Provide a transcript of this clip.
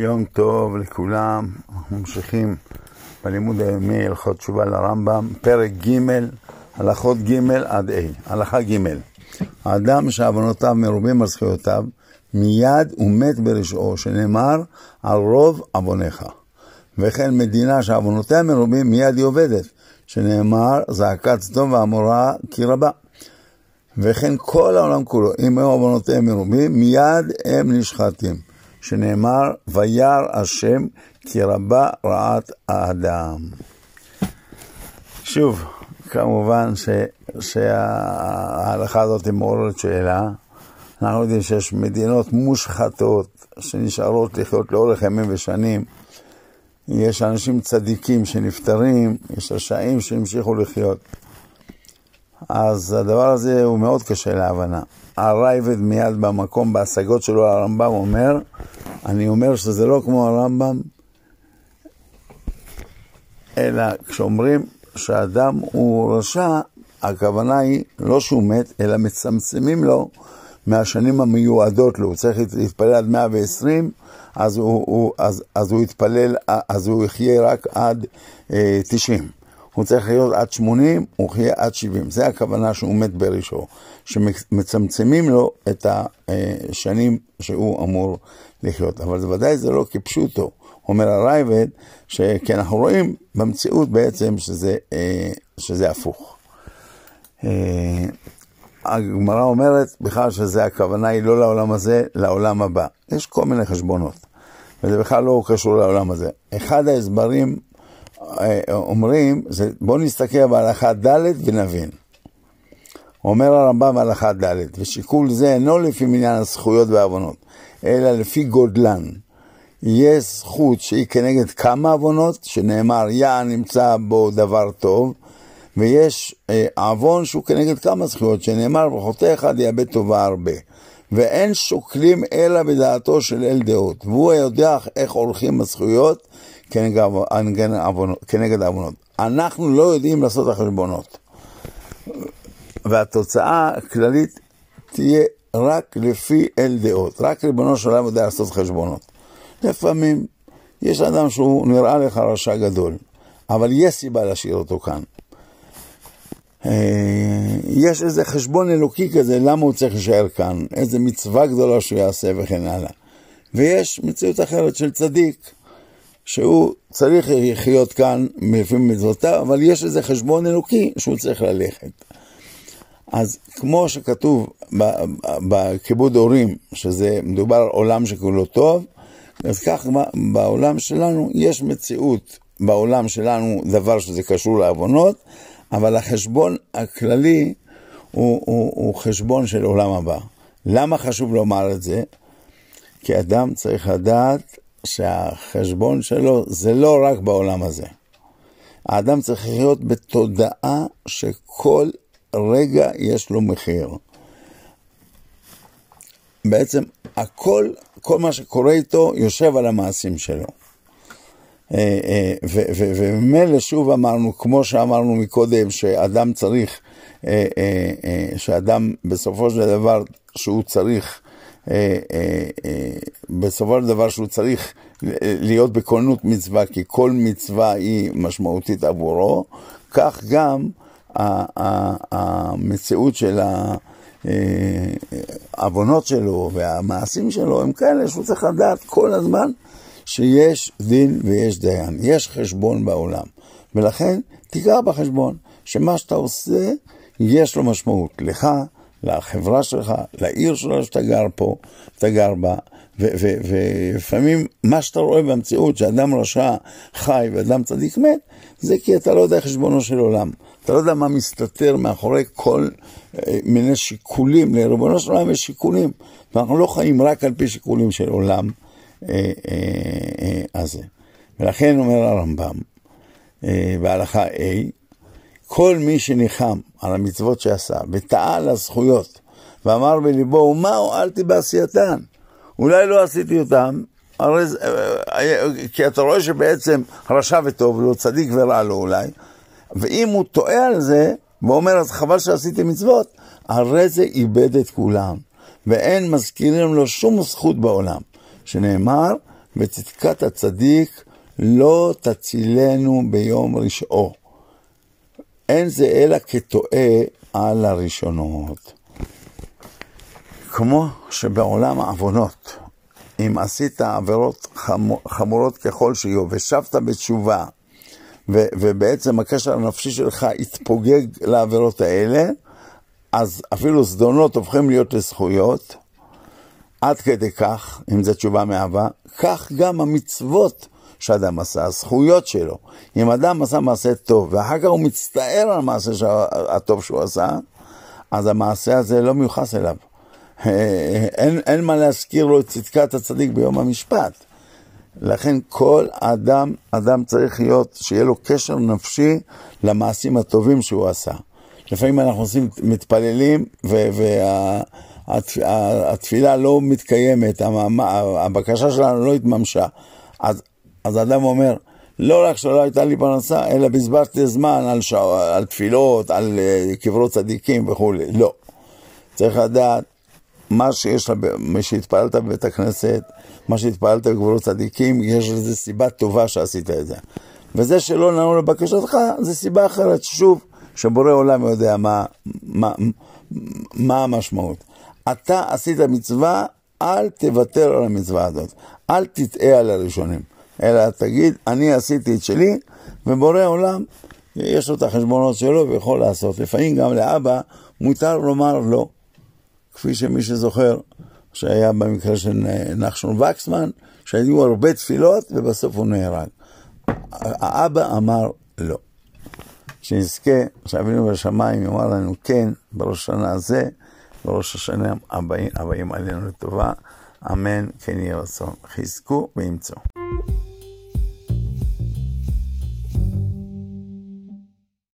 יום טוב לכולם, אנחנו ממשיכים בלימוד היומי הלכות תשובה לרמב"ם, פרק ג', הלכות ג' עד ה', הלכה ג', האדם שעוונותיו מרובים על זכויותיו, מיד הוא מת ברשעו, שנאמר על רוב עווניך. וכן מדינה שעוונותיה מרובים, מיד היא עובדת, שנאמר זעקת סדום ועמורה כי רבה. וכן כל העולם כולו, אם היו עוונותיהם מרובים, מיד הם נשחטים. שנאמר, וירא השם כי רבה רעת האדם. שוב, כמובן ש, שההלכה הזאת מעוררת שאלה. אנחנו יודעים שיש מדינות מושחתות שנשארות לחיות לאורך ימים ושנים. יש אנשים צדיקים שנפטרים, יש רשעים שהמשיכו לחיות. אז הדבר הזה הוא מאוד קשה להבנה. הרייבד מיד במקום, בהשגות שלו הרמב"ם אומר, אני אומר שזה לא כמו הרמב"ם, אלא כשאומרים שאדם הוא רשע, הכוונה היא לא שהוא מת, אלא מצמצמים לו מהשנים המיועדות לו. הוא צריך להתפלל עד 120, אז הוא, הוא, אז, אז הוא יתפלל, אז הוא יחיה רק עד אה, 90. הוא צריך להיות עד 80, הוא יחיה עד 70. זה הכוונה שהוא מת בראשו, שמצמצמים לו את השנים שהוא אמור לחיות. אבל ודאי זה לא כפשוטו. אומר הרייבד, כי אנחנו רואים במציאות בעצם שזה, שזה הפוך. הגמרא אומרת בכלל שזה הכוונה היא לא לעולם הזה, לעולם הבא. יש כל מיני חשבונות, וזה בכלל לא קשור לעולם הזה. אחד ההסברים אומרים, זה, בואו נסתכל בהלכה ד' ונבין. אומר הרמב"ם בהלכה ד', ושיקול זה אינו לפי מניין הזכויות והעוונות, אלא לפי גודלן. יש זכות שהיא כנגד כמה עוונות, שנאמר יא נמצא בו דבר טוב, ויש אה, עוון שהוא כנגד כמה זכויות, שנאמר וחוטא אחד יאבד טובה הרבה. ואין שוקלים אלא בדעתו של אל דעות, והוא יודע איך עורכים הזכויות כנגד העוונות. אנחנו לא יודעים לעשות החשבונות. והתוצאה הכללית תהיה רק לפי אל דעות, רק ריבונו של עולם יודע לעשות חשבונות. לפעמים יש אדם שהוא נראה לך רשע גדול, אבל יש סיבה להשאיר אותו כאן. יש איזה חשבון אלוקי כזה, למה הוא צריך להישאר כאן, איזה מצווה גדולה שהוא יעשה וכן הלאה. ויש מציאות אחרת של צדיק, שהוא צריך לחיות כאן לפי מצוותיו, אבל יש איזה חשבון אלוקי שהוא צריך ללכת. אז כמו שכתוב בכיבוד הורים, שזה מדובר על עולם שכולו טוב, אז כך בעולם שלנו יש מציאות בעולם שלנו דבר שזה קשור לעוונות, אבל החשבון הכללי הוא, הוא, הוא חשבון של עולם הבא. למה חשוב לומר את זה? כי אדם צריך לדעת שהחשבון שלו זה לא רק בעולם הזה. האדם צריך להיות בתודעה שכל רגע יש לו מחיר. בעצם הכל, כל מה שקורה איתו יושב על המעשים שלו. וממילא שוב אמרנו, כמו שאמרנו מקודם, שאדם צריך, שאדם בסופו של דבר, שהוא צריך, בסופו של דבר שהוא צריך להיות בכוננות מצווה, כי כל מצווה היא משמעותית עבורו, כך גם המציאות של העוונות שלו והמעשים שלו הם כאלה שהוא צריך לדעת כל הזמן שיש דין ויש דיין, יש חשבון בעולם. ולכן תיגע בחשבון שמה שאתה עושה יש לו משמעות לך, לחברה שלך, לעיר שלך שאתה גר פה, אתה גר בה, ולפעמים מה שאתה רואה במציאות, שאדם רשע חי ואדם צדיק מת, זה כי אתה לא יודע חשבונו של עולם. אתה לא יודע מה מסתתר מאחורי כל אה, מיני שיקולים, לריבונו של עולם יש שיקולים, ואנחנו לא חיים רק על פי שיקולים של עולם אה, אה, הזה. ולכן אומר הרמב"ם, בהלכה A, כל מי שניחם על המצוות שעשה וטעה על הזכויות ואמר בליבו, ומה הועלתי בעשייתן? אולי לא עשיתי אותם, הרי, כי אתה רואה שבעצם רשע וטוב לו, צדיק ורע לו אולי, ואם הוא טועה על זה, ואומר, אז חבל שעשיתי מצוות, הרי זה איבד את כולם, ואין מזכירים לו שום זכות בעולם, שנאמר, וצדקת הצדיק לא תצילנו ביום רשעו. אין זה אלא כטועה על הראשונות. כמו שבעולם העוונות, אם עשית עבירות חמורות ככל שיהיו, ושבת בתשובה, ו- ובעצם הקשר הנפשי שלך התפוגג לעבירות האלה, אז אפילו זדונות הופכים להיות לזכויות, עד כדי כך, אם זו תשובה מאהבה, כך גם המצוות שאדם עשה, הזכויות שלו. אם אדם עשה מעשה טוב, ואחר כך הוא מצטער על המעשה הטוב שהוא עשה, אז המעשה הזה לא מיוחס אליו. אין, אין מה להזכיר לו את צדקת הצדיק ביום המשפט. לכן כל אדם, אדם צריך להיות, שיהיה לו קשר נפשי למעשים הטובים שהוא עשה. לפעמים אנחנו עושים, מתפללים, והתפילה לא מתקיימת, הבקשה שלנו לא התממשה. אז, אז האדם אומר, לא רק שלא הייתה לי פרנסה, אלא בזבזתי זמן על, שע, על תפילות, על uh, קברות צדיקים וכולי. לא. צריך לדעת מה שיש, מה שהתפללת בבית הכנסת, מה שהתפללת בקברות צדיקים, יש לזה סיבה טובה שעשית את זה. וזה שלא נענו לבקשתך, זה סיבה אחרת, שוב, שבורא עולם יודע מה, מה, מה המשמעות. אתה עשית מצווה, אל תוותר על המצווה הזאת. אל תטעה על הראשונים. אלא תגיד, אני עשיתי את שלי, ובורא עולם, יש לו את החשבונות שלו ויכול לעשות. לפעמים גם לאבא מותר לומר לא. כפי שמי שזוכר, שהיה במקרה של נחשון וקסמן, שהיו הרבה תפילות ובסוף הוא נהרג. האבא אמר לא. שנזכה, שאבינו בשמיים יאמר לנו כן בראש השנה הזה, בראש השנה הבאים, הבאים עלינו לטובה. אמן, כן יהיה רצון. חזקו ואמצו.